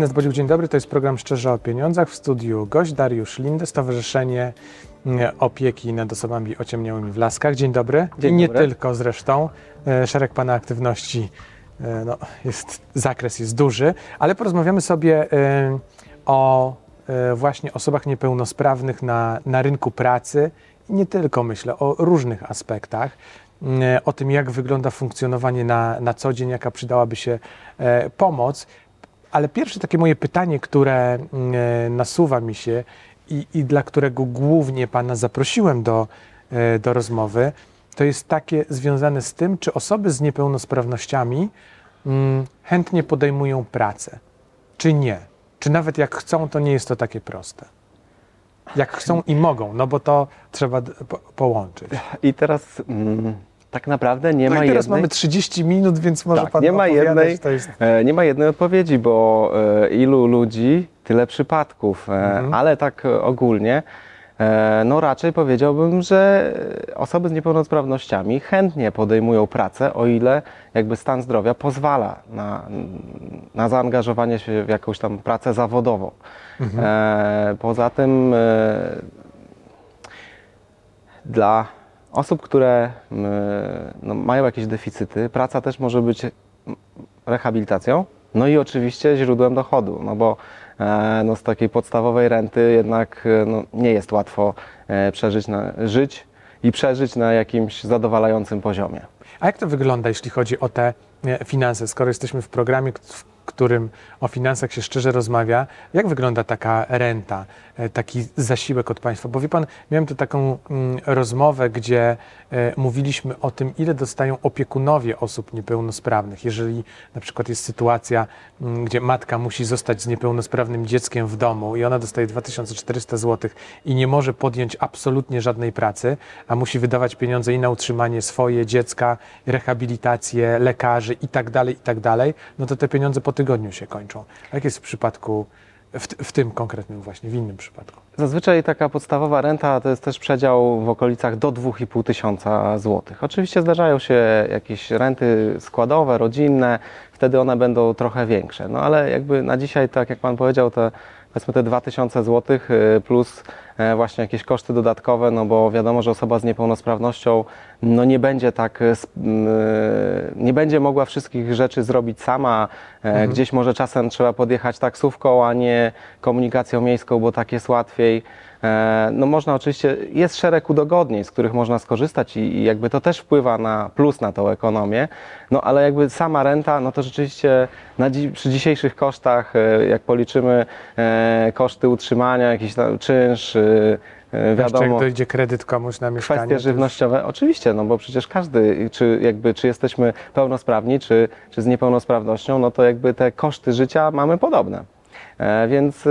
Ernest Bodziuk, dzień dobry. To jest program Szczerze o Pieniądzach. W studiu gość Dariusz Lindy, Stowarzyszenie mm, Opieki nad Osobami Ociemniałymi w Laskach. Dzień dobry. Dzień I nie dobry. tylko zresztą. E, Szereg Pana aktywności, e, no, jest, zakres jest duży, ale porozmawiamy sobie e, o właśnie osobach niepełnosprawnych na, na rynku pracy. Nie tylko, myślę, o różnych aspektach. Mm, O tym, jak wygląda funkcjonowanie na, na co dzień, jaka przydałaby się e, pomoc. Ale pierwsze takie moje pytanie, które mm, e, nasuwa mi się i, i dla którego głównie Pana zaprosiłem do, e, do rozmowy, to jest takie związane z tym, czy osoby z niepełnosprawnościami mm, chętnie podejmują pracę, czy nie. Czy nawet jak chcą, to nie jest to takie proste. Jak chcą i mogą, no bo to trzeba po, połączyć. I teraz mm, tak naprawdę nie No ma i teraz jednej, mamy 30 minut, więc może Tak, Pan nie ma jednej- jest... e, nie ma jednej odpowiedzi, bo e, ilu ludzi, tyle przypadków, e, Mhm. ale tak ogólnie, no raczej powiedziałbym, że osoby z niepełnosprawnościami chętnie podejmują pracę, o ile jakby stan zdrowia pozwala na, na zaangażowanie się w jakąś tam pracę zawodową. Mhm. Poza tym dla osób, które m, no, mają jakieś deficyty, praca też może być rehabilitacją, no i oczywiście źródłem dochodu, no bo e, no, z takiej podstawowej renty jednak e, no, nie jest łatwo e, przeżyć, na, żyć i przeżyć na jakimś zadowalającym poziomie. A jak to wygląda, jeśli chodzi o te finanse? Skoro jesteśmy w programie, którym o finansach się szczerze rozmawia, jak wygląda taka renta, e, taki zasiłek od państwa? Bo wie pan, miałem tu taką mm, rozmowę, gdzie e, mówiliśmy o tym, ile dostają opiekunowie osób niepełnosprawnych. Jeżeli na przykład jest sytuacja, mm, gdzie matka musi zostać z niepełnosprawnym dzieckiem w domu i ona dostaje 2400 zł i nie może podjąć absolutnie żadnej pracy, a musi wydawać pieniądze i na utrzymanie swoje dziecka, rehabilitację lekarzy i tak dalej, i tak dalej, no to te pieniądze po tygodniu się kończą. Jak jest w przypadku, w, w tym konkretnym właśnie, w innym przypadku? Zazwyczaj taka podstawowa renta to jest też przedział w okolicach do 2,5 tysiąca złotych. Oczywiście zdarzają się jakieś renty składowe, rodzinne, wtedy one będą trochę większe. No ale jakby na dzisiaj, tak jak Pan powiedział, te powiedzmy te 2000 złotych y, plus e, właśnie jakieś koszty dodatkowe, no bo wiadomo, że osoba z niepełnosprawnością no nie będzie tak, m, e, nie będzie mogła wszystkich rzeczy zrobić sama. E, Gdzieś może czasem trzeba podjechać taksówką, a nie komunikacją miejską, bo tak jest łatwiej. E, No można oczywiście, jest szereg udogodnień, z których można skorzystać i, i jakby to też wpływa na plus na tą ekonomię, no ale jakby sama renta, no to rzeczywiście na, przy dzisiejszych kosztach, e, jak policzymy e, koszty utrzymania, jakiś tam czynsz, e, Jeszcze jak wiadomo, dojdzie kredyt komuś na mieszkanie. kwestie to już- żywnościowe, oczywiście, no bo przecież każdy, czy jakby, czy jesteśmy pełnosprawni, czy, czy z niepełnosprawnością, no to jakby te koszty życia mamy podobne. Więc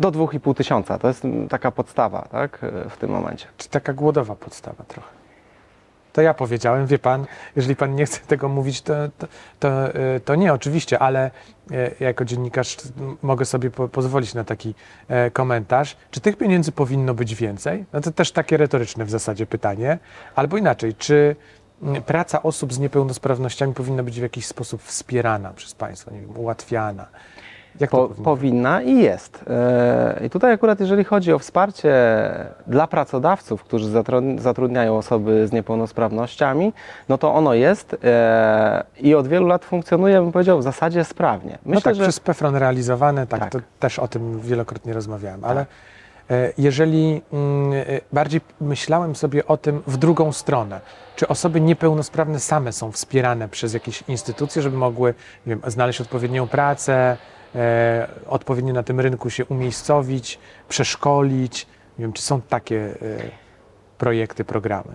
do 2,5 tysiąca, to jest taka podstawa, tak, y, w tym momencie. Czy taka głodowa podstawa trochę? To ja powiedziałem, wie pan, jeżeli pan nie chce tego mówić, to, to, to, y, to nie, oczywiście, ale y, jako dziennikarz mogę sobie po, pozwolić na taki e, komentarz. Czy tych pieniędzy powinno być więcej? No to też takie retoryczne w zasadzie pytanie. Albo inaczej, czy praca osób z niepełnosprawnościami powinna być w jakiś sposób wspierana przez państwo, nie wiem, ułatwiana? Jak Po, powinno powinna i jest. E, I tutaj akurat jeżeli chodzi o wsparcie dla pracodawców, którzy zatru- zatrudniają osoby z niepełnosprawnościami, no to ono jest e, i od wielu lat funkcjonuje, bym powiedział, w zasadzie sprawnie. no tak, że przez PFRON realizowane, tak, Tak. to też o tym wielokrotnie rozmawiałem, ale e, jeżeli mm, bardziej myślałem sobie o tym w drugą stronę, czy osoby niepełnosprawne same są wspierane przez jakieś instytucje, żeby mogły wiem, znaleźć odpowiednią pracę, odpowiednio na tym rynku się umiejscowić, przeszkolić, nie wiem, czy są takie e, projekty, programy.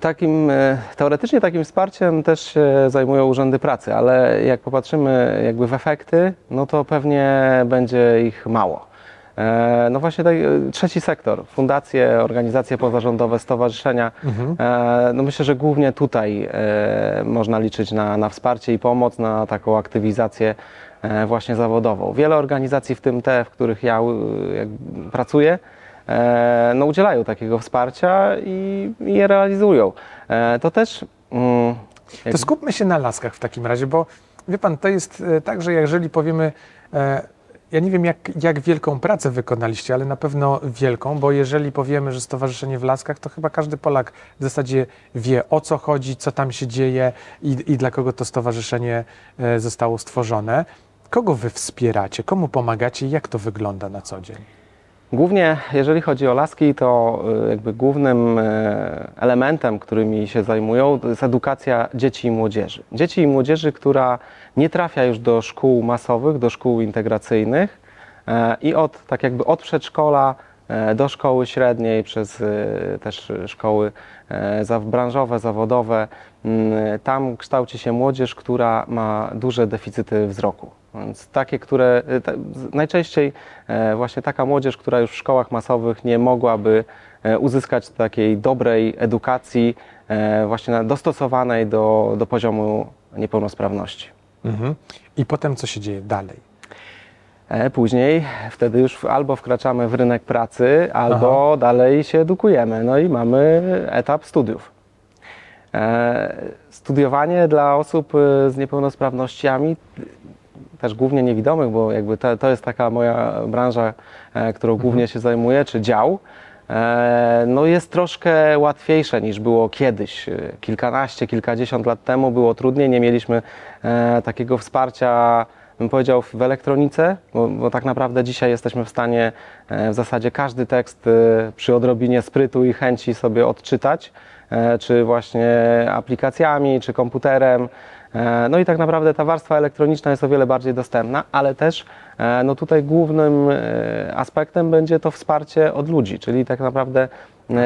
Takim, e, teoretycznie takim wsparciem też się zajmują urzędy pracy, ale jak popatrzymy jakby w efekty, no to pewnie będzie ich mało. E, No właśnie tak, e, trzeci sektor, fundacje, organizacje pozarządowe, stowarzyszenia. Mhm. E, No myślę, że głównie tutaj e, można liczyć na, na wsparcie i pomoc, na taką aktywizację e, właśnie zawodową. Wiele organizacji, w tym te, w których ja e, jak pracuję, e, no udzielają takiego wsparcia i, je realizują. E, To też mm, To skupmy się na laskach w takim razie, bo wie pan, to jest e, tak, że jeżeli powiemy, e, ja nie wiem jak, jak wielką pracę wykonaliście, ale na pewno wielką, bo jeżeli powiemy, że Stowarzyszenie w Laskach, to chyba każdy Polak w zasadzie wie o co chodzi, co tam się dzieje i, i dla kogo to stowarzyszenie e, zostało stworzone. Kogo wy wspieracie, komu pomagacie i jak to wygląda na co dzień? Głównie jeżeli chodzi o laski, to y, jakby głównym e, elementem, którymi się zajmują, to jest edukacja dzieci i młodzieży. Dzieci i młodzieży, która nie trafia już do szkół masowych, do szkół integracyjnych e, i od, tak jakby od przedszkola e, do szkoły średniej, przez też szkoły branżowe, zawodowe, tam kształci się młodzież, która ma duże deficyty wzroku. Więc takie, które te, najczęściej e, właśnie taka młodzież, która już w szkołach masowych nie mogłaby e, uzyskać takiej dobrej edukacji, e, właśnie dostosowanej do, do poziomu niepełnosprawności. Mhm. I potem co się dzieje dalej? Później wtedy już albo wkraczamy w rynek pracy, albo Aha. dalej się edukujemy. No i mamy etap studiów. Studiowanie dla osób z niepełnosprawnościami też głównie niewidomych, bo jakby to, to jest taka moja branża, e, którą mhm. głównie się zajmuję, czy dział, e, no jest troszkę łatwiejsze niż było kiedyś. E, kilkanaście, kilkadziesiąt lat temu było trudniej, nie mieliśmy takiego wsparcia bym powiedział, w elektronice, bo, bo, tak naprawdę dzisiaj jesteśmy w stanie w zasadzie każdy tekst przy odrobinie sprytu i chęci sobie odczytać, czy właśnie aplikacjami, czy komputerem. E, no i tak naprawdę ta warstwa elektroniczna jest o wiele bardziej dostępna, ale też e, no tutaj głównym e, aspektem będzie to wsparcie od ludzi, czyli tak naprawdę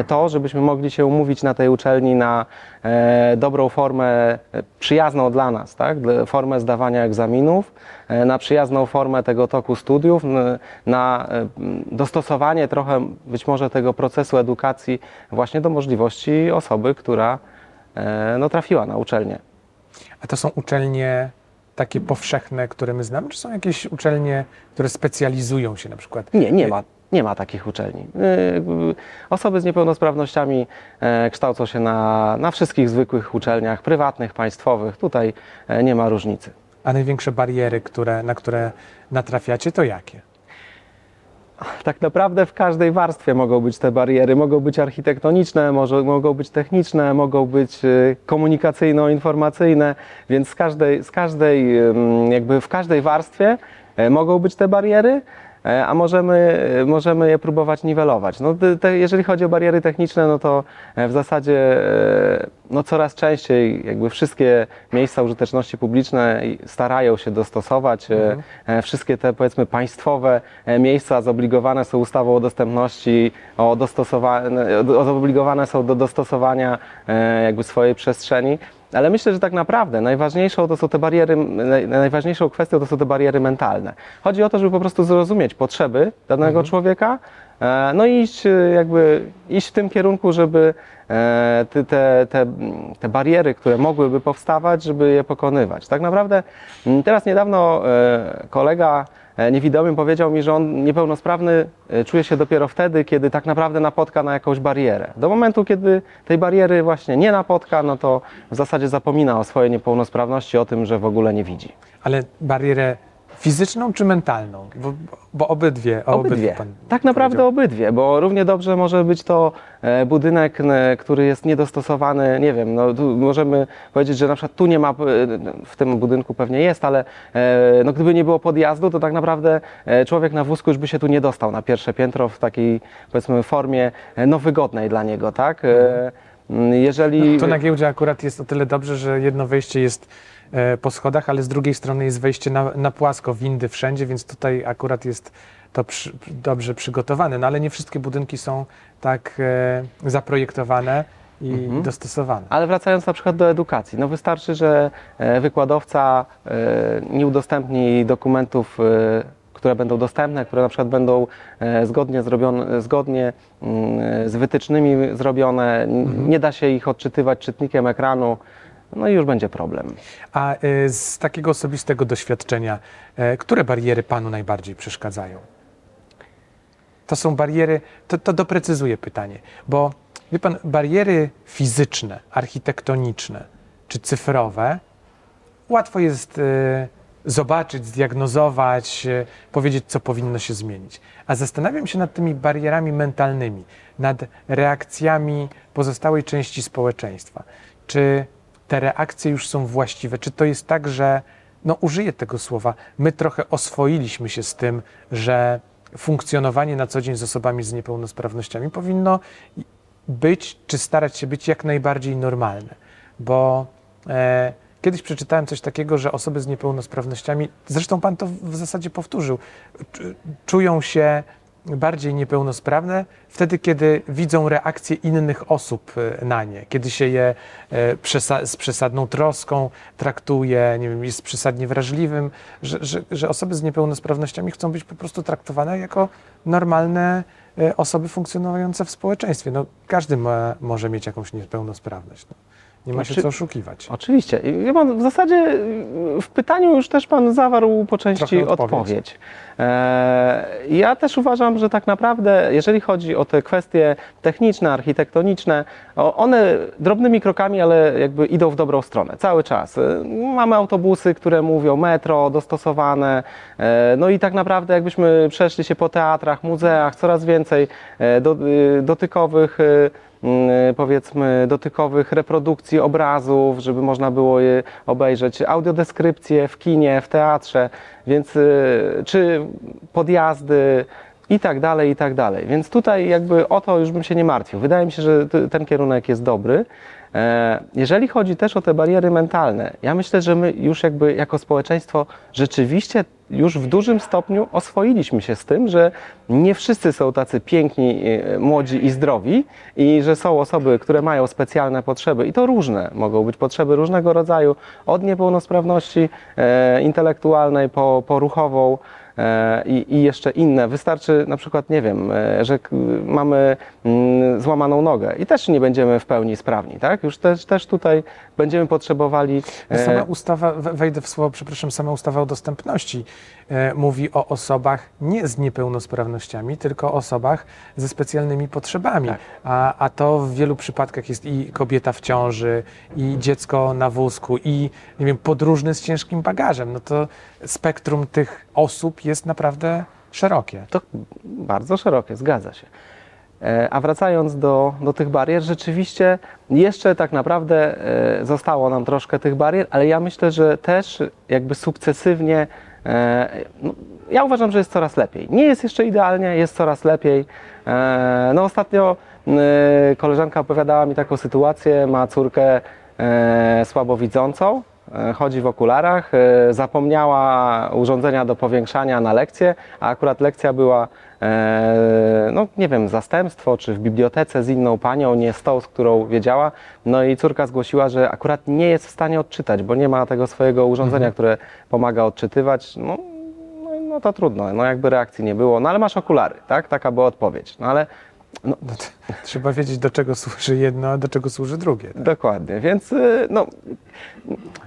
to, żebyśmy mogli się umówić na tej uczelni na dobrą formę przyjazną dla nas, tak? formę zdawania egzaminów, na przyjazną formę tego toku studiów, na dostosowanie trochę być może tego procesu edukacji właśnie do możliwości osoby, która no, trafiła na uczelnię. A to są uczelnie takie powszechne, które my znamy, czy są jakieś uczelnie, które specjalizują się na przykład? Nie, nie ma. Nie ma takich uczelni. Y, osoby z niepełnosprawnościami e, kształcą się na, na wszystkich zwykłych uczelniach, prywatnych, państwowych. Tutaj e, nie ma różnicy. A największe bariery, które, na które natrafiacie, to jakie? tak naprawdę w każdej warstwie mogą być te bariery. Mogą być architektoniczne, może, mogą być techniczne, mogą być y, komunikacyjno-informacyjne, więc z każdej, z każdej, jakby w każdej warstwie e, mogą być te bariery. E, a możemy, możemy je próbować niwelować. No, te, jeżeli chodzi o bariery techniczne, no to e, w zasadzie e, no, coraz częściej jakby wszystkie miejsca użyteczności publicznej starają się dostosować. Mhm. Wszystkie te powiedzmy państwowe miejsca zobligowane są ustawą o dostępności, o dostosowane, zobligowane są do dostosowania jakby swojej przestrzeni. Ale myślę, że tak naprawdę najważniejszą to są te bariery, najważniejszą kwestią to są te bariery mentalne. Chodzi o to, żeby po prostu zrozumieć potrzeby danego mhm. człowieka, e, no i iść, e, jakby, iść w tym kierunku, żeby e, te, te, te bariery, które mogłyby powstawać, żeby je pokonywać. Tak naprawdę teraz niedawno kolega niewidomym powiedział mi, że on niepełnosprawny e, czuje się dopiero wtedy, kiedy tak naprawdę napotka na jakąś barierę. Do momentu, kiedy tej bariery właśnie nie napotka, no to w zasadzie zapomina o swojej niepełnosprawności, o tym, że w ogóle nie widzi. Ale barierę Fizyczną czy mentalną? Bo, bo obydwie. Obydwie. tak naprawdę obydwie, bo równie dobrze może być to e, budynek, który jest niedostosowany, nie wiem, no, możemy powiedzieć, że na przykład tu nie ma, e, w tym budynku pewnie jest, ale e, no, gdyby nie było podjazdu, to tak naprawdę człowiek na wózku już by się tu nie dostał na pierwsze piętro w takiej, powiedzmy, formie no, wygodnej dla niego, tak? Mhm. Jeżeli... No, to na giełdzie akurat jest o tyle dobrze, że jedno wejście jest po schodach, ale z drugiej strony jest wejście na, na płasko, windy wszędzie, więc tutaj akurat jest to przy, dobrze przygotowane. No ale nie wszystkie budynki są tak e, zaprojektowane i mhm. dostosowane. Ale wracając na przykład do edukacji, no wystarczy, że e, wykładowca e, nie udostępni dokumentów które będą dostępne, które na przykład będą zgodnie, zrobione, zgodnie mm, z wytycznymi zrobione. Mhm. Nie da się ich odczytywać czytnikiem ekranu no i już będzie problem. A y, z takiego osobistego doświadczenia, y, które bariery Panu najbardziej przeszkadzają? To są bariery, to, to doprecyzuję pytanie, bo wie Pan, bariery fizyczne, architektoniczne czy cyfrowe łatwo jest e, zobaczyć, zdiagnozować, e, powiedzieć, co powinno się zmienić. A zastanawiam się nad tymi barierami mentalnymi, nad reakcjami pozostałej części społeczeństwa. Czy te reakcje już są właściwe? Czy to jest tak, że, no użyję tego słowa, my trochę oswoiliśmy się z tym, że funkcjonowanie na co dzień z osobami z niepełnosprawnościami powinno być, czy starać się być jak najbardziej normalne. Bo e, kiedyś przeczytałem coś takiego, że osoby z niepełnosprawnościami, zresztą Pan to w zasadzie powtórzył, czują się bardziej niepełnosprawne wtedy, kiedy widzą reakcje innych osób e, na nie, kiedy się je e, przesa z przesadną troską traktuje, nie wiem, jest przesadnie wrażliwym, że, że, że osoby z niepełnosprawnościami chcą być po prostu traktowane jako normalne e, osoby funkcjonujące w społeczeństwie. No, każdy ma, może mieć jakąś niepełnosprawność. No. Nie ma się Oczy... co oszukiwać. Oczywiście. Ja pan w zasadzie w pytaniu już też Pan zawarł po części odpowiedź. odpowiedź. E, ja też uważam, że tak naprawdę, jeżeli chodzi o te kwestie techniczne, architektoniczne, one drobnymi krokami, ale jakby idą w dobrą stronę cały czas. E, mamy autobusy, które mówią metro, dostosowane, e, no i tak naprawdę jakbyśmy przeszli się po teatrach, muzeach, coraz więcej dotykowych Mm, powiedzmy dotykowych reprodukcji obrazów, żeby można było je obejrzeć, audiodeskrypcje w kinie, w teatrze, więc y, czy podjazdy i tak dalej, i tak dalej. Więc tutaj jakby o to już bym się nie martwił. Wydaje mi się, że ten kierunek jest dobry. E, jeżeli chodzi też o te bariery mentalne, ja myślę, że my już jakby jako społeczeństwo rzeczywiście już w dużym stopniu oswoiliśmy się z tym, że nie wszyscy są tacy piękni, e, młodzi i zdrowi i że są osoby, które mają specjalne potrzeby i to różne. Mogą być potrzeby różnego rodzaju, od niepełnosprawności e, intelektualnej po, po ruchową, i, i jeszcze inne. Wystarczy na przykład, nie wiem, e, że mamy mm, złamaną nogę i też nie będziemy w pełni sprawni, tak? Już też, też tutaj będziemy potrzebowali... E, sama ustawa, wejdę w słowo, przepraszam, sama ustawa o dostępności mówi o osobach nie z niepełnosprawnościami, tylko o osobach ze specjalnymi potrzebami. Tak. A, a to w wielu przypadkach jest i kobieta w ciąży, i dziecko na wózku, i nie wiem, podróżny z ciężkim bagażem. No to spektrum tych osób jest naprawdę szerokie. To bardzo szerokie, zgadza się. E, a wracając do, do tych barier, rzeczywiście jeszcze tak naprawdę e, zostało nam troszkę tych barier, ale ja myślę, że też jakby sukcesywnie, e, no, ja uważam, że jest coraz lepiej. Nie jest jeszcze idealnie, jest coraz lepiej. No ostatnio koleżanka opowiadała mi taką sytuację, ma córkę słabowidzącą chodzi w okularach, zapomniała urządzenia do powiększania na lekcję, a akurat lekcja była, no nie wiem, zastępstwo, czy w bibliotece z inną panią, nie z tą, z którą wiedziała. No i córka zgłosiła, że akurat nie jest w stanie odczytać, bo nie ma tego swojego urządzenia, mhm. które pomaga odczytywać. No, no, no to trudno, no jakby reakcji nie było, no ale masz okulary, tak? Taka była odpowiedź. No ale no, no trzeba wiedzieć, do czego służy jedno, a do czego służy drugie. Tak? Dokładnie, więc y, no,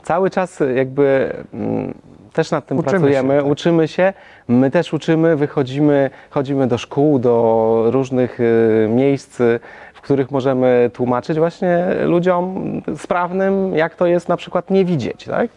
cały czas jakby mm, też nad tym uczymy pracujemy, się, tak. uczymy się, my też uczymy, wychodzimy, chodzimy do szkół, do różnych y, miejsc, w których możemy tłumaczyć właśnie ludziom sprawnym, jak to jest na przykład nie widzieć, tak?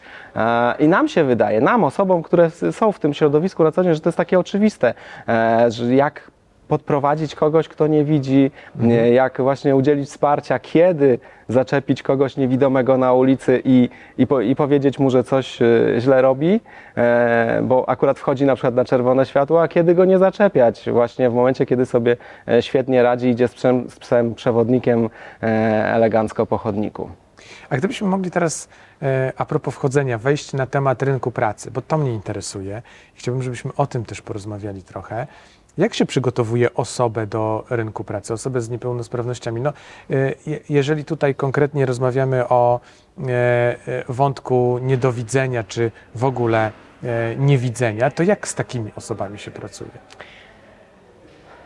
I nam się wydaje, nam, osobom, które są w tym środowisku na co dzień, że to jest takie oczywiste, e, że jak podprowadzić kogoś, kto nie widzi, mhm. jak właśnie udzielić wsparcia, kiedy zaczepić kogoś niewidomego na ulicy i, i, po, i powiedzieć mu, że coś e, źle robi, e, bo akurat wchodzi na przykład na czerwone światło, a kiedy go nie zaczepiać, właśnie w momencie, kiedy sobie e, świetnie radzi, idzie z psem, z psem przewodnikiem elegancko po chodniku. A gdybyśmy mogli teraz, a propos wchodzenia, wejść na temat rynku pracy, bo to mnie interesuje i chciałbym, żebyśmy o tym też porozmawiali trochę. Jak się przygotowuje osobę do rynku pracy, osobę z niepełnosprawnościami? No, e, jeżeli tutaj konkretnie rozmawiamy o e, e, wątku niedowidzenia, czy w ogóle niewidzenia, to jak z takimi osobami się pracuje?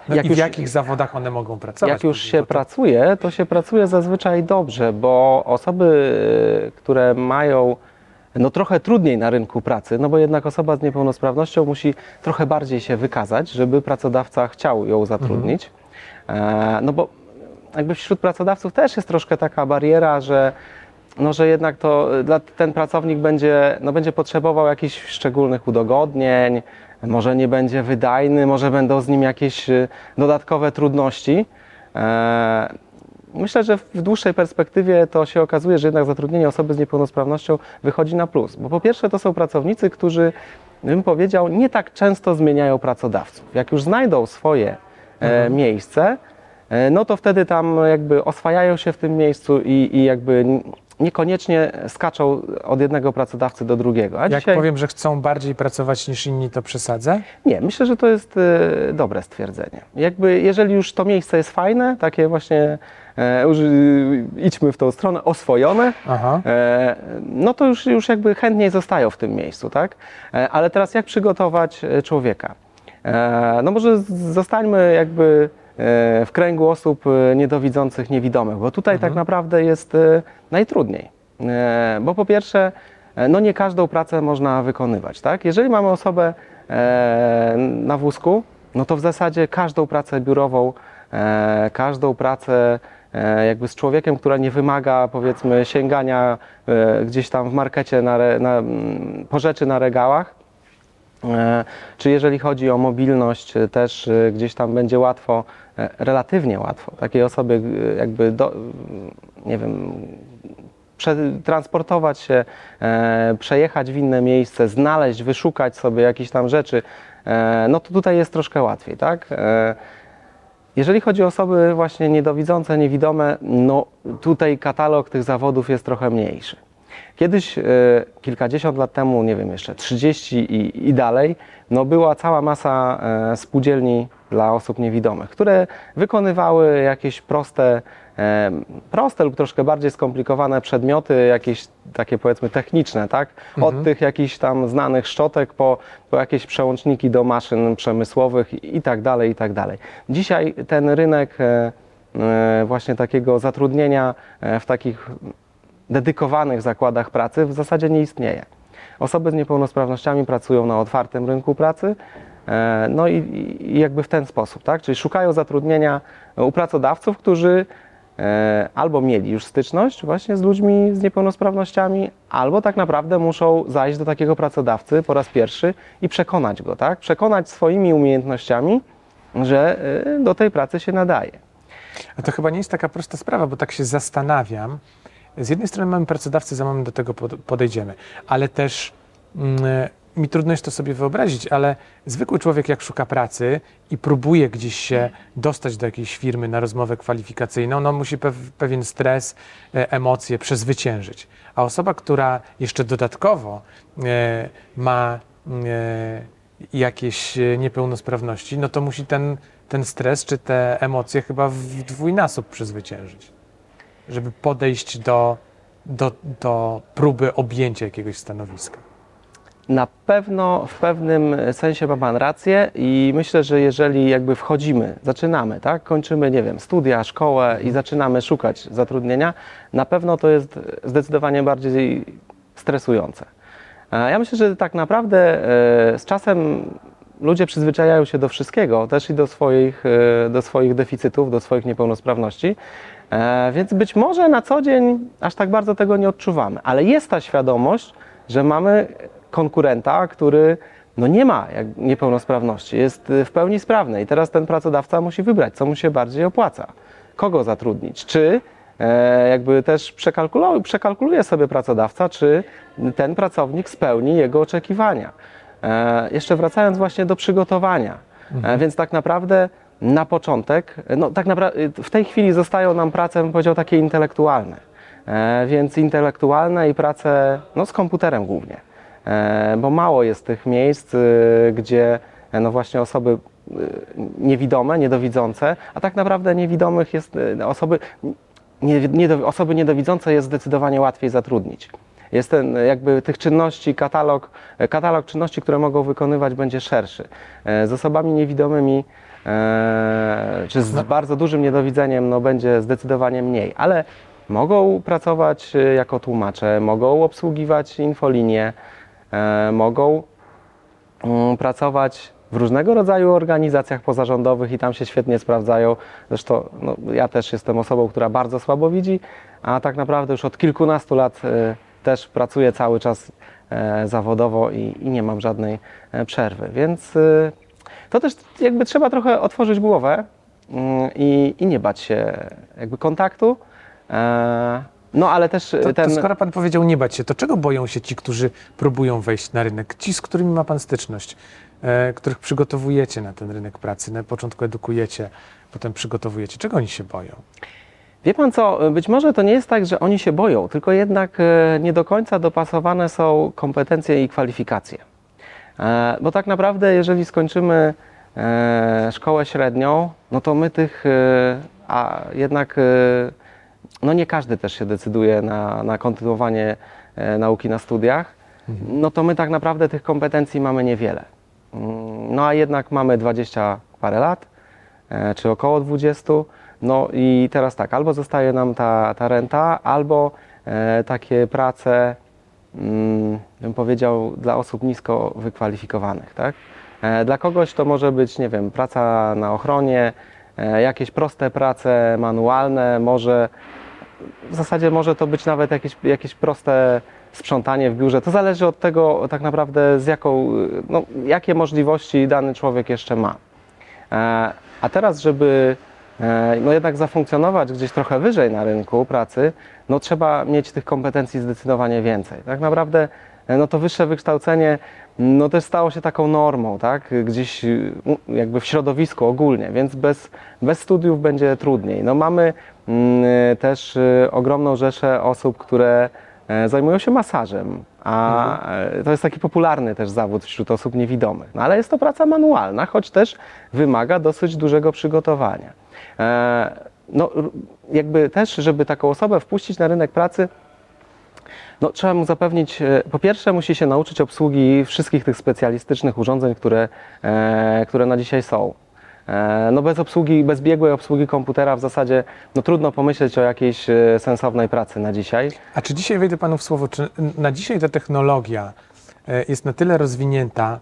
No jak i w już, jakich zawodach one mogą pracować? Jak już się pracuje, to się pracuje zazwyczaj dobrze, bo osoby, które mają no trochę trudniej na rynku pracy, no bo jednak osoba z niepełnosprawnością musi trochę bardziej się wykazać, żeby pracodawca chciał ją zatrudnić. Mhm. E, no bo jakby wśród pracodawców też jest troszkę taka bariera, że no, że jednak to dla, ten pracownik będzie, no, będzie potrzebował jakichś szczególnych udogodnień, może nie będzie wydajny, może będą z nim jakieś y, dodatkowe trudności. Myślę, że w dłuższej perspektywie to się okazuje, że jednak zatrudnienie osoby z niepełnosprawnością wychodzi na plus. Bo po pierwsze to są pracownicy, którzy, bym powiedział, nie tak często zmieniają pracodawców. Jak już znajdą swoje e, miejsce, e, no to wtedy tam jakby oswajają się w tym miejscu i, i jakby niekoniecznie skaczą od jednego pracodawcy do drugiego. A Jak dzisiaj powiem, że chcą bardziej pracować niż inni, to przesadzę? nie, myślę, że to jest e, dobre stwierdzenie. Jakby jeżeli już to miejsce jest fajne, takie właśnie e, y, idźmy w tą stronę, oswojone. E, no to już, już jakby chętniej zostają w tym miejscu, tak? E, Ale teraz jak przygotować e, człowieka? E, No może zostańmy jakby e, w kręgu osób niedowidzących, niewidomych, bo tutaj tak naprawdę jest najtrudniej. Bo po pierwsze, no nie każdą pracę można wykonywać, tak? Jeżeli mamy osobę na wózku, no to w zasadzie każdą pracę biurową, każdą pracę jakby z człowiekiem, która nie wymaga powiedzmy sięgania e, gdzieś tam w markecie na, na, mm, po rzeczy na regałach, E, Czy jeżeli chodzi o mobilność, e, też e, gdzieś tam będzie łatwo, e, relatywnie łatwo, takiej osoby e, jakby, do, nie wiem, przetransportować się, e, przejechać w inne miejsce, znaleźć, wyszukać sobie jakieś tam rzeczy, e, no to tutaj jest troszkę łatwiej, tak? Jeżeli chodzi o osoby właśnie niedowidzące, niewidome, no tutaj katalog tych zawodów jest trochę mniejszy. Kiedyś, e, kilkadziesiąt lat temu, nie wiem, jeszcze 30 i, i dalej, no była cała masa e, spółdzielni dla osób niewidomych, które wykonywały jakieś proste, proste lub troszkę bardziej skomplikowane przedmioty, jakieś takie powiedzmy techniczne, tak? Od tych jakichś tam znanych szczotek po, po jakieś przełączniki do maszyn przemysłowych i, tak dalej, i tak dalej. Dzisiaj ten rynek e, e, właśnie takiego zatrudnienia e, w takich dedykowanych zakładach pracy w zasadzie nie istnieje. Osoby z niepełnosprawnościami pracują na otwartym rynku pracy, no i, i jakby w ten sposób, tak? Czyli szukają zatrudnienia u pracodawców, którzy albo mieli już styczność właśnie z ludźmi z niepełnosprawnościami, albo tak naprawdę muszą zajść do takiego pracodawcy po raz pierwszy i przekonać go, tak? Przekonać swoimi umiejętnościami, że e, do tej pracy się nadaje. A to chyba nie jest taka prosta sprawa, bo tak się zastanawiam. Z jednej strony mamy pracodawcę, za moment do tego pod- podejdziemy, ale też mm, mi trudno jest to sobie wyobrazić, ale zwykły człowiek jak szuka pracy i próbuje gdzieś się dostać do jakiejś firmy na rozmowę kwalifikacyjną, no musi pew, pewien stres, e, emocje przezwyciężyć. A osoba, która jeszcze dodatkowo e, ma e, jakieś niepełnosprawności, no to musi ten, ten stres czy te emocje chyba w dwójnasób przezwyciężyć, żeby podejść do, do, do próby objęcia jakiegoś stanowiska. Na pewno w pewnym sensie ma Pan rację i myślę, że jeżeli jakby wchodzimy, zaczynamy, tak, kończymy, nie wiem, studia, szkołę i zaczynamy szukać zatrudnienia, na pewno to jest zdecydowanie bardziej stresujące. Ja myślę, że tak naprawdę e, z czasem ludzie przyzwyczajają się do wszystkiego, też i do swoich, e, do swoich deficytów, do swoich niepełnosprawności. E, Więc być może na co dzień aż tak bardzo tego nie odczuwamy, ale jest ta świadomość, że mamy konkurenta, który no nie ma niepełnosprawności, jest y, w pełni sprawny i teraz ten pracodawca musi wybrać, co mu się bardziej opłaca, kogo zatrudnić, czy e, jakby też przekalkuluje, sobie pracodawca, czy ten pracownik spełni jego oczekiwania. E, jeszcze wracając właśnie do przygotowania, e, więc tak naprawdę na początek, no tak naprawdę w tej chwili zostają nam prace, bym powiedział, takie intelektualne. Więc intelektualne i prace no, z komputerem głównie. E, bo mało jest tych miejsc, y, gdzie e, no właśnie osoby y, niewidome, niedowidzące, a tak naprawdę niewidomych jest y, osoby, nie, niedo, osoby niedowidzące jest zdecydowanie łatwiej zatrudnić. Jest ten jakby tych czynności, katalog, e, katalog czynności, które mogą wykonywać będzie szerszy. Z osobami niewidomymi czy z bardzo dużym niedowidzeniem no, będzie zdecydowanie mniej, ale mogą pracować jako tłumacze, mogą obsługiwać infolinię, e, mogą mm, pracować w różnego rodzaju organizacjach pozarządowych i tam się świetnie sprawdzają. Zresztą no, ja też jestem osobą, która bardzo słabo widzi, a tak naprawdę już od kilkunastu lat e, też pracuję cały czas e, zawodowo i, i nie mam żadnej e, przerwy. Więc e, to też jakby trzeba trochę otworzyć głowę mm, i, i nie bać się jakby kontaktu. No ale też To, ten. to skoro pan powiedział nie bać się, to czego boją się ci, którzy próbują wejść na rynek? Ci, z którymi ma pan styczność, e, których przygotowujecie na ten rynek pracy, na początku edukujecie, potem przygotowujecie. Czego oni się boją? Wie pan co, być może to nie jest tak, że oni się boją, tylko jednak e, nie do końca dopasowane są kompetencje i kwalifikacje. E, Bo tak naprawdę, jeżeli skończymy e, szkołę średnią, no to my tych, a jednak no nie każdy też się decyduje na, na kontynuowanie e, nauki na studiach, no to my tak naprawdę tych kompetencji mamy niewiele. Mm, No a jednak mamy 20 parę lat, e, czy około 20. No i teraz tak, albo zostaje nam ta, ta renta, albo e, takie prace, mm, bym powiedział, dla osób nisko wykwalifikowanych, tak? Dla kogoś to może być, nie wiem, praca na ochronie, jakieś proste prace manualne, może w zasadzie może to być nawet jakieś, jakieś proste sprzątanie w biurze. To zależy od tego tak naprawdę z jaką, no, jakie możliwości dany człowiek jeszcze ma. E, A teraz, żeby e, no jednak zafunkcjonować gdzieś trochę wyżej na rynku pracy, no trzeba mieć tych kompetencji zdecydowanie więcej. Tak naprawdę e, no to wyższe wykształcenie no też stało się taką normą, tak? Gdzieś y, jakby w środowisku ogólnie, więc bez, bez studiów będzie trudniej. No mamy mm, też y, ogromną rzeszę osób, które e, zajmują się masażem, a e, to jest taki popularny też zawód wśród osób niewidomych. No ale jest to praca manualna, choć też wymaga dosyć dużego przygotowania. E, No, jakby też, żeby taką osobę wpuścić na rynek pracy, no, trzeba mu zapewnić, e, po pierwsze musi się nauczyć obsługi wszystkich tych specjalistycznych urządzeń, które, e, które na dzisiaj są. E, no bez obsługi, bez biegłej obsługi komputera w zasadzie no, trudno pomyśleć o jakiejś sensownej pracy na dzisiaj. A czy dzisiaj wejdę panu w słowo, czy na dzisiaj ta technologia jest na tyle rozwinięta,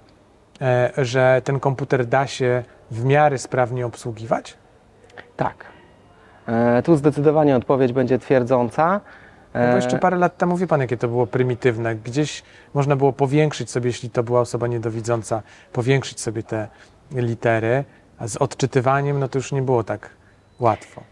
że ten komputer da się w miarę sprawnie obsługiwać? Tak. Tu zdecydowanie odpowiedź będzie twierdząca. No bo E, jeszcze parę lat temu wie pan, jakie to było prymitywne. Gdzieś można było powiększyć sobie, jeśli to była osoba niedowidząca, powiększyć sobie te litery, a z odczytywaniem no to już nie było tak łatwo.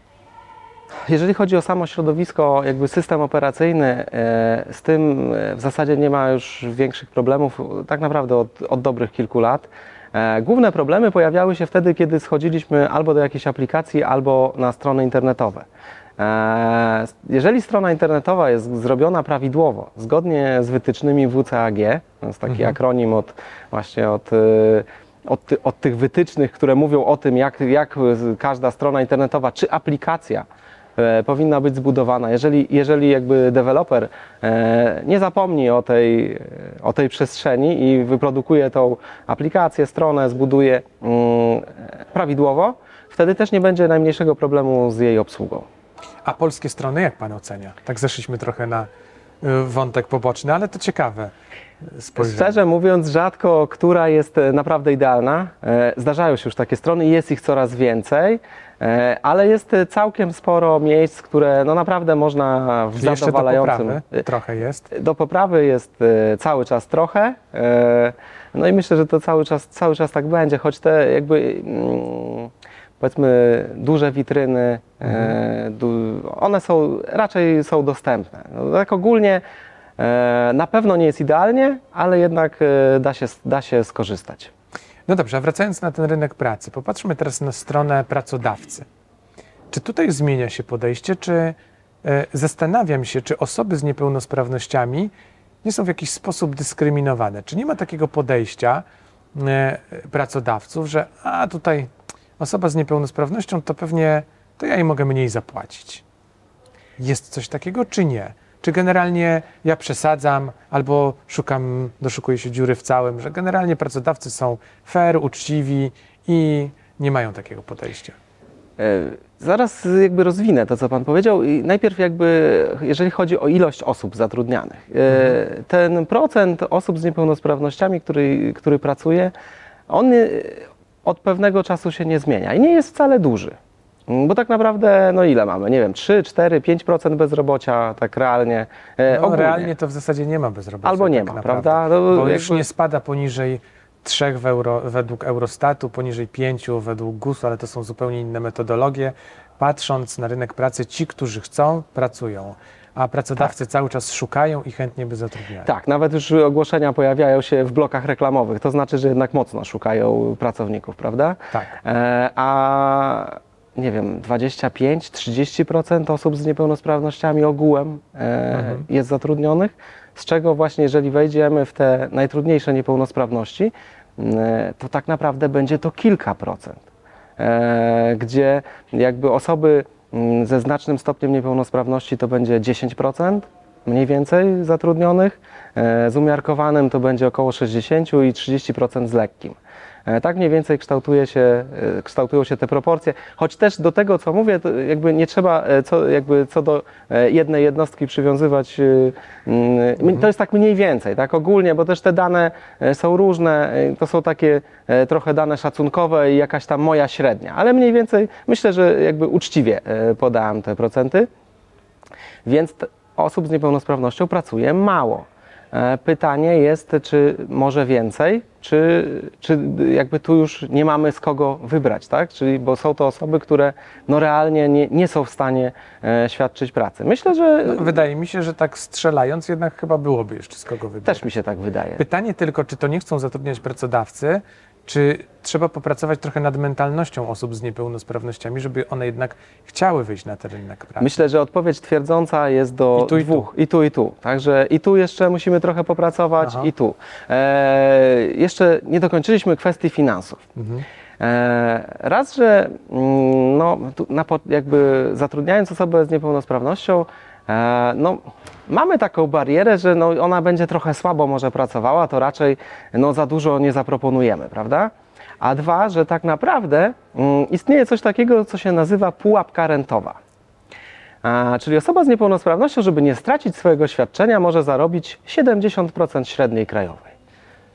Jeżeli chodzi o samo środowisko, jakby system operacyjny, e, z tym e, w zasadzie nie ma już większych problemów, tak naprawdę od, od dobrych kilku lat. Główne problemy pojawiały się wtedy, kiedy schodziliśmy albo do jakiejś aplikacji, albo na strony internetowe. E, Jeżeli strona internetowa jest zrobiona prawidłowo, zgodnie z wytycznymi WCAG, to jest taki Mhm. akronim od właśnie od, e, od, ty- od tych wytycznych, które mówią o tym, jak, jak każda strona internetowa czy aplikacja e, powinna być zbudowana. Jeżeli, jeżeli jakby deweloper e, nie zapomni o tej, o tej przestrzeni i wyprodukuje tą aplikację, stronę, zbuduje mm, prawidłowo, wtedy też nie będzie najmniejszego problemu z jej obsługą. A polskie strony jak pan ocenia? Tak zeszliśmy trochę na y, wątek poboczny, ale to ciekawe y, spojrzenie. Szczerze mówiąc, rzadko która jest e, naprawdę idealna. Zdarzają się już takie strony, jest ich coraz więcej, ale jest całkiem sporo miejsc, które no naprawdę można w Czyli jeszcze do zadowalającym. poprawy trochę jest. Do poprawy jest cały czas trochę. No i myślę, że to cały czas, cały czas tak będzie, choć te jakby mm, powiedzmy duże witryny, e, du- one są raczej są dostępne. No, tak ogólnie e, na pewno nie jest idealnie, ale jednak e, da się, da się skorzystać. No dobrze, a wracając na ten rynek pracy, popatrzmy teraz na stronę pracodawcy. Czy tutaj zmienia się podejście, czy zastanawiam się, czy osoby z niepełnosprawnościami nie są w jakiś sposób dyskryminowane? Czy nie ma takiego podejścia pracodawców, że a tutaj osoba z niepełnosprawnością to pewnie to ja jej mogę mniej zapłacić? Jest coś takiego, czy nie? Czy generalnie ja przesadzam albo szukam, doszukuję się dziury w całym, że generalnie pracodawcy są fair, uczciwi i nie mają takiego podejścia? E, Zaraz jakby rozwinę to, co Pan powiedział. I najpierw jakby, jeżeli chodzi o ilość osób zatrudnianych. e, Ten procent osób z niepełnosprawnościami, który, który pracuje, on od pewnego czasu się nie zmienia i nie jest wcale duży. Mm, Bo tak naprawdę, no ile mamy? Nie wiem, 3, 4, 5% bezrobocia, tak realnie. e, No, ogólnie. realnie to w zasadzie nie ma bezrobocia. Albo nie tak ma, naprawdę. prawda? No, Bo już nie spada poniżej 3 w euro, według Eurostatu, poniżej 5 według GUS-u, ale to są zupełnie inne metodologie. Patrząc na rynek pracy, ci, którzy chcą, pracują, a pracodawcy cały czas szukają i chętnie by zatrudniali. Tak, nawet już ogłoszenia pojawiają się w blokach reklamowych. To znaczy, że jednak mocno szukają pracowników, prawda? Tak. E, a nie wiem, 25-30% osób z niepełnosprawnościami ogółem e, Mhm. jest zatrudnionych, z czego właśnie jeżeli wejdziemy w te najtrudniejsze niepełnosprawności, e, to tak naprawdę będzie to kilka procent, e, gdzie jakby osoby ze znacznym stopniem niepełnosprawności to będzie 10%, mniej więcej zatrudnionych, e, z umiarkowanym to będzie około 60 i 30% z lekkim. E, Tak mniej więcej kształtuje się, e, kształtują się te proporcje, choć też do tego, co mówię, jakby nie trzeba e, co, jakby co do jednej jednostki przywiązywać, mm, to jest tak mniej więcej, tak ogólnie, bo też te dane są różne, to są takie trochę dane szacunkowe i jakaś tam moja średnia, ale mniej więcej myślę, że jakby uczciwie podałem te procenty, więc osób z niepełnosprawnością pracuje mało. E, Pytanie jest, czy może więcej, czy, czy jakby tu już nie mamy z kogo wybrać, tak? Czyli, bo są to osoby, które no realnie nie, nie są w stanie e, świadczyć pracy. Myślę, że No, wydaje mi się, że tak strzelając jednak chyba byłoby jeszcze z kogo wybrać. też mi się tak wydaje. Pytanie tylko, czy to nie chcą zatrudniać pracodawcy, czy trzeba popracować trochę nad mentalnością osób z niepełnosprawnościami, żeby one jednak chciały wyjść na ten rynek pracy. Myślę, że odpowiedź twierdząca jest do I tu, i tu. dwóch. I tu, i tu. Także i tu jeszcze musimy trochę popracować, Aha. i tu. E, jeszcze nie dokończyliśmy kwestii finansów. Mhm. E, raz, że mm, no, tu jakby zatrudniając osobę z niepełnosprawnością, e, no, mamy taką barierę, że no, ona będzie trochę słabo może pracowała, to raczej no, za dużo nie zaproponujemy, prawda? A dwa, że tak naprawdę mm, istnieje coś takiego, co się nazywa pułapka rentowa. A, czyli osoba z niepełnosprawnością, żeby nie stracić swojego świadczenia, może zarobić 70% średniej krajowej.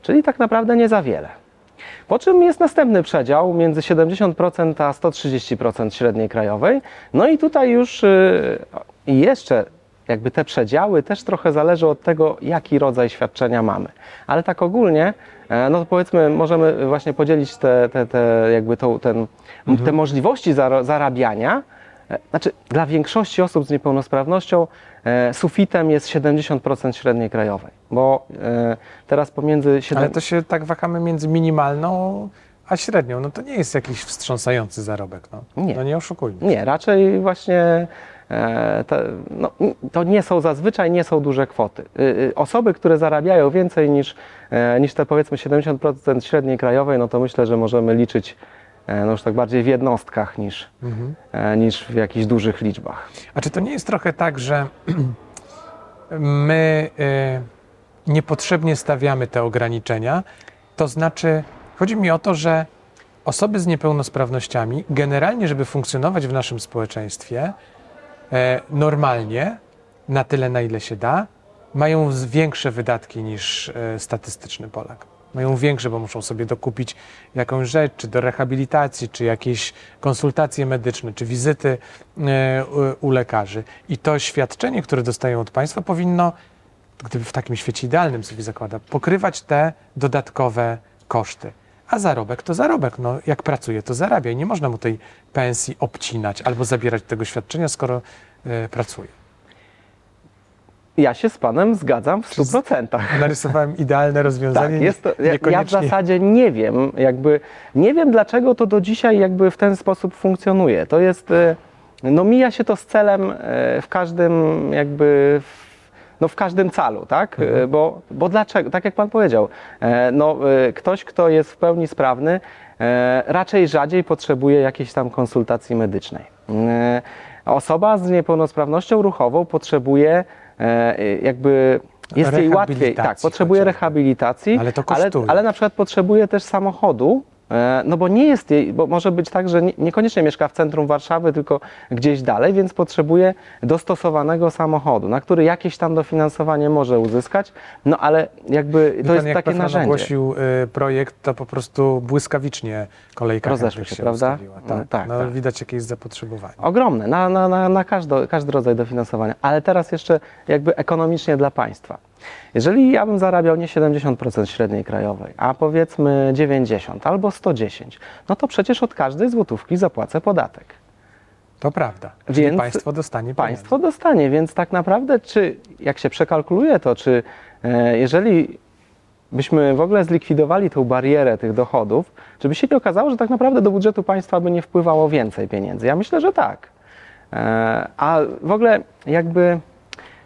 Czyli tak naprawdę nie za wiele. Po czym jest następny przedział między 70% a 130% średniej krajowej. No i tutaj już y, jeszcze jakby te przedziały też trochę zależą od tego, jaki rodzaj świadczenia mamy. Ale tak ogólnie, e, no to powiedzmy, możemy właśnie podzielić te, te, te, jakby tą, ten, te możliwości zarabiania. E, Znaczy, dla większości osób z niepełnosprawnością e, sufitem jest 70% średniej krajowej, bo e, teraz pomiędzy 7... Ale to się tak wahamy między minimalną a średnią. No to nie jest jakiś wstrząsający zarobek. No Nie. no nie oszukujmy. Nie, raczej właśnie to nie są zazwyczaj nie są duże kwoty. Y, y, Osoby, które zarabiają więcej niż, e, niż te powiedzmy 70% średniej krajowej, no to myślę, że możemy liczyć e, no już tak bardziej w jednostkach niż, Mhm. e, niż w jakichś dużych liczbach. A czy to nie jest trochę tak, że my y, niepotrzebnie stawiamy te ograniczenia? To znaczy, chodzi mi o to, że osoby z niepełnosprawnościami, generalnie, żeby funkcjonować w naszym społeczeństwie e, normalnie, na tyle, na ile się da, mają większe wydatki niż e, statystyczny Polak. Mają większe, bo muszą sobie dokupić jakąś rzecz, czy do rehabilitacji, czy jakieś konsultacje medyczne, czy wizyty e, u lekarzy. I to świadczenie, które dostają od państwa, powinno, gdyby w takim świecie idealnym sobie zakłada, pokrywać te dodatkowe koszty. A zarobek to zarobek. No, jak pracuje, to zarabia i nie można mu tej pensji obcinać albo zabierać tego świadczenia, skoro e, pracuje. Ja się z Panem zgadzam w 100%. Narysowałem idealne rozwiązanie. Tak, jest to, ja, ja w zasadzie nie wiem, jakby nie wiem dlaczego to do dzisiaj jakby w ten sposób funkcjonuje. To jest, e, no mija się to z celem e, w każdym jakby, w, no w każdym calu, tak? E, Bo, bo dlaczego, tak jak Pan powiedział, e, no e, ktoś, kto jest w pełni sprawny, raczej rzadziej potrzebuje jakiejś tam konsultacji medycznej. Osoba z niepełnosprawnością ruchową potrzebuje jakby jest jej łatwiej, tak, potrzebuje chociażby. rehabilitacji, Ale to ale, ale na przykład potrzebuje też samochodu, No bo nie jest jej, bo może być tak, że nie- niekoniecznie mieszka w centrum Warszawy, tylko gdzieś dalej, więc potrzebuje dostosowanego samochodu, na który jakieś tam dofinansowanie może uzyskać, no ale jakby Wie to pan, jest jak takie PFRON narzędzie. ogłosił y, projekt, to po prostu błyskawicznie kolejka Rozeszły się, się prawda? ustawiła. No, Tak, tak, no, tak. Widać jakieś zapotrzebowanie. Ogromne, na, na, na, na każdy, każdy rodzaj dofinansowania, ale teraz jeszcze jakby ekonomicznie dla państwa. Jeżeli ja bym zarabiał nie 70% średniej krajowej, a powiedzmy 90 albo 110, no to przecież od każdej złotówki zapłacę podatek. To prawda. Czyli Więc państwo dostanie Państwo dostanie, więc tak naprawdę, czy jak się przekalkuluje to, czy e, jeżeli byśmy w ogóle zlikwidowali tą barierę tych dochodów, czy by się nie okazało, że tak naprawdę do budżetu państwa by nie wpływało więcej pieniędzy? Ja myślę, że tak. E, a w ogóle jakby.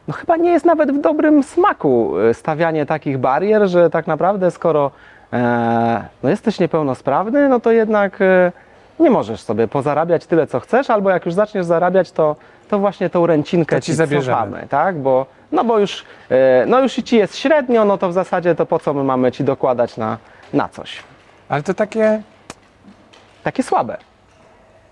No chyba nie jest nawet w dobrym smaku e, stawianie takich barier, że tak naprawdę skoro e, no jesteś niepełnosprawny, no to jednak e, nie możesz sobie pozarabiać tyle, co chcesz, albo jak już zaczniesz zarabiać, to, to właśnie tą ręcinkę To ci ci zabierzemy. cofamy, tak? Bo, no bo już, e, no już ci jest średnio, no to w zasadzie to po co my mamy ci dokładać na, na coś? Ale to takie, Takie słabe.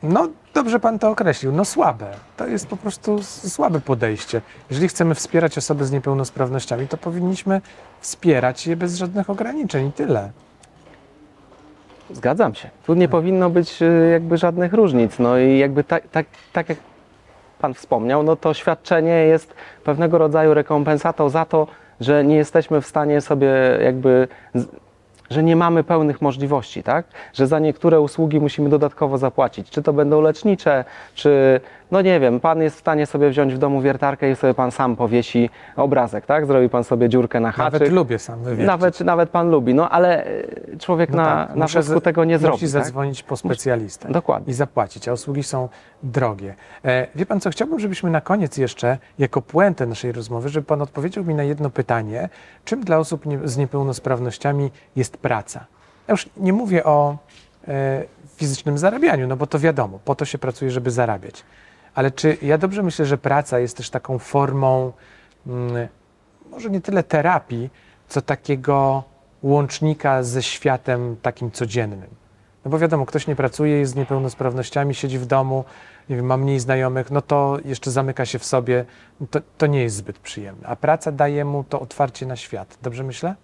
no dobrze pan to określił, no słabe. To jest po prostu słabe podejście. Jeżeli chcemy wspierać osoby z niepełnosprawnościami, to powinniśmy wspierać je bez żadnych ograniczeń i tyle. Zgadzam się. Tu nie powinno być e, jakby żadnych różnic. No i jakby tak, tak, tak jak Pan wspomniał, no to świadczenie jest pewnego rodzaju rekompensatą za to, że nie jesteśmy w stanie sobie jakby, że nie mamy pełnych możliwości, tak? Że za niektóre usługi musimy dodatkowo zapłacić. Czy to będą lecznicze, czy, no nie wiem, Pan jest w stanie sobie wziąć w domu wiertarkę i sobie Pan sam powiesi obrazek, tak? Zrobi Pan sobie dziurkę na haczyk. Nawet lubię sam wywiercić. Nawet, nawet Pan lubi, no ale e, człowiek No na, tak, na tego nie zrobi. Musi tak? zadzwonić po specjalistę. Dokładnie. I zapłacić, a usługi są drogie. E, wie pan co, chciałbym, żebyśmy na koniec jeszcze, jako puentę naszej rozmowy, żeby pan odpowiedział mi na jedno pytanie. Czym dla osób nie, z niepełnosprawnościami jest praca? Ja już nie mówię o e, fizycznym zarabianiu, no bo to wiadomo, po to się pracuje, żeby zarabiać. Ale czy ja dobrze myślę, że praca jest też taką formą, mm, może nie tyle terapii, co takiego łącznika ze światem takim codziennym? No bo wiadomo, ktoś nie pracuje, jest z niepełnosprawnościami, siedzi w domu, nie wiem, ma mniej znajomych, no to jeszcze zamyka się w sobie, to, to nie jest zbyt przyjemne. A praca daje mu to otwarcie na świat. Dobrze myślę?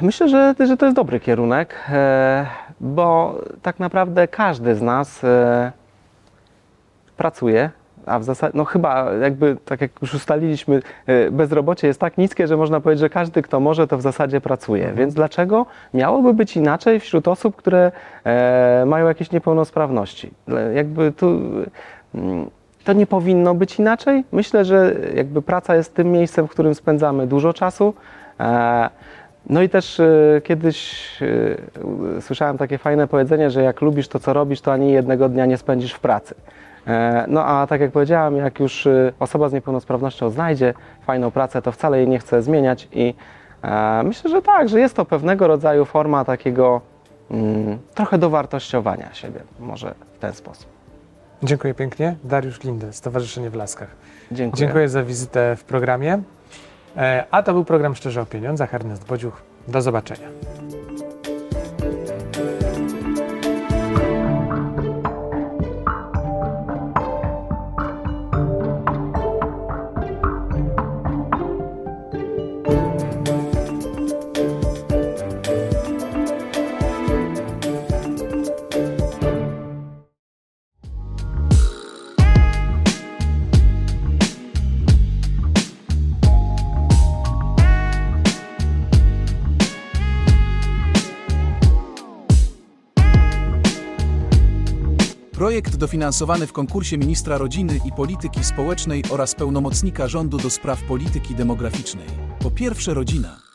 Myślę, że, że to jest dobry kierunek, e, bo tak naprawdę każdy z nas e, pracuje, a w zasadzie, no chyba jakby, tak jak już ustaliliśmy, e, bezrobocie jest tak niskie, że można powiedzieć, że każdy, kto może, to w zasadzie pracuje. Więc dlaczego miałoby być inaczej wśród osób, które e, mają jakieś niepełnosprawności? Jakby tu... mm, To nie powinno być inaczej. Myślę, że jakby praca jest tym miejscem, w którym spędzamy dużo czasu. E, no i też e, kiedyś e, słyszałem takie fajne powiedzenie, że jak lubisz to, co robisz, to ani jednego dnia nie spędzisz w pracy. E, no a tak jak powiedziałam, jak już e, osoba z niepełnosprawnością znajdzie fajną pracę, to wcale jej nie chce zmieniać i e, myślę, że tak, że jest to pewnego rodzaju forma takiego mm, trochę dowartościowania siebie, może w ten sposób. Dziękuję pięknie. Dariusz Lindę, Stowarzyszenie w Laskach. Dziękuję. Dziękuję za wizytę w programie. E, A to był program Szczerze o Pieniądzach. Ernest Bodziuch. Do zobaczenia. Projekt dofinansowany w konkursie ministra rodziny i polityki społecznej oraz pełnomocnika rządu do spraw polityki demograficznej. Po pierwsze rodzina.